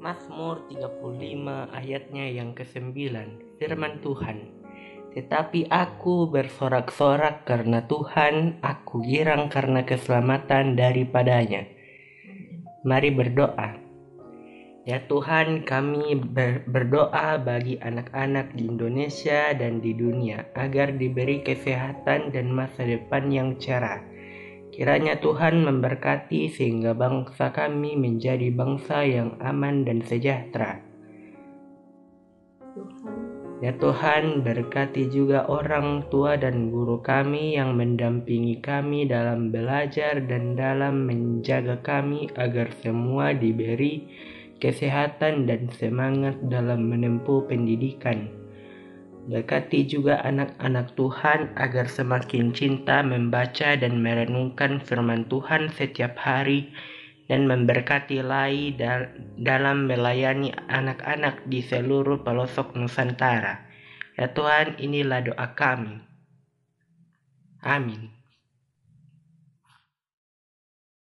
Mazmur 35 ayatnya yang ke-9 firman Tuhan. Tetapi aku bersorak-sorak karena Tuhan aku girang karena keselamatan daripadanya. Mari berdoa. Ya Tuhan kami ber berdoa bagi anak-anak di Indonesia dan di dunia agar diberi kesehatan dan masa depan yang cerah Kiranya Tuhan memberkati sehingga bangsa kami menjadi bangsa yang aman dan sejahtera. Ya Tuhan, berkati juga orang tua dan guru kami yang mendampingi kami dalam belajar dan dalam menjaga kami agar semua diberi kesehatan dan semangat dalam menempuh pendidikan. Berkati juga anak-anak Tuhan agar semakin cinta membaca dan merenungkan firman Tuhan setiap hari dan memberkati lai dalam melayani anak-anak di seluruh pelosok Nusantara. Ya Tuhan, inilah doa kami. Amin.